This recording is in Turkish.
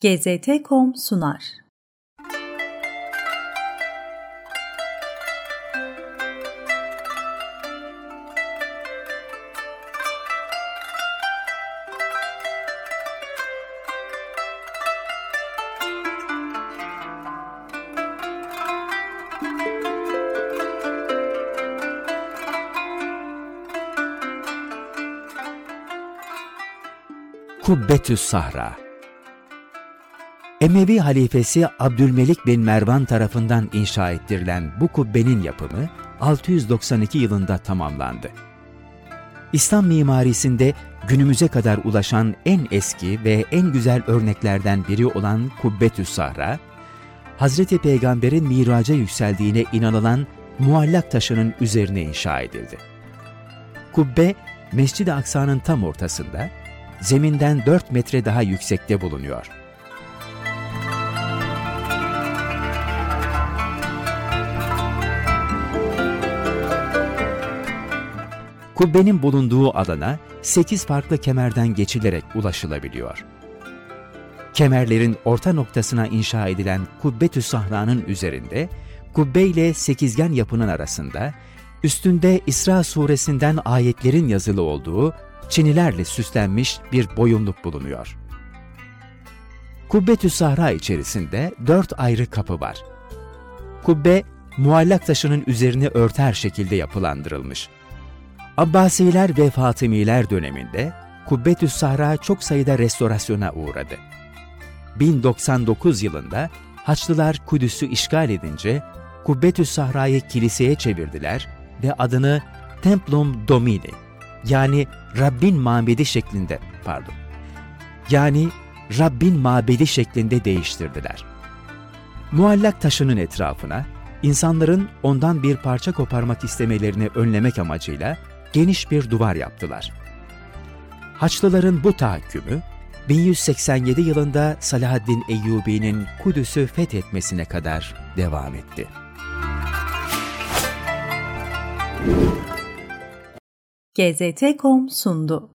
GZT.com sunar. Kubbetüs Sahra Emevi halifesi Abdülmelik bin Mervan tarafından inşa ettirilen bu kubbenin yapımı 692 yılında tamamlandı. İslam mimarisinde günümüze kadar ulaşan en eski ve en güzel örneklerden biri olan Kubbetüs Sahra, Hazreti Peygamber'in miraca yükseldiğine inanılan muallak taşının üzerine inşa edildi. Kubbe, Mescid-i Aksa'nın tam ortasında, zeminden 4 metre daha yüksekte bulunuyor. Kubbenin bulunduğu alana 8 farklı kemerden geçilerek ulaşılabiliyor. Kemerlerin orta noktasına inşa edilen Kubbetü Sahra'nın üzerinde, kubbe ile sekizgen yapının arasında, üstünde İsra suresinden ayetlerin yazılı olduğu çinilerle süslenmiş bir boyunluk bulunuyor. Kubbetü Sahra içerisinde dört ayrı kapı var. Kubbe, muallak taşının üzerini örter şekilde yapılandırılmış. Abbasiler ve Fatımiler döneminde Kubbetü Sahra çok sayıda restorasyona uğradı. 1099 yılında Haçlılar Kudüs'ü işgal edince Kubbetü Sahra'yı kiliseye çevirdiler ve adını Templum Domini yani Rabbin mabedi şeklinde pardon. Yani Rabbin mabedi şeklinde değiştirdiler. Muallak taşının etrafına insanların ondan bir parça koparmak istemelerini önlemek amacıyla geniş bir duvar yaptılar. Haçlıların bu tahakkümü 1187 yılında Salahaddin Eyyubi'nin Kudüs'ü fethetmesine kadar devam etti. GZT.com sundu.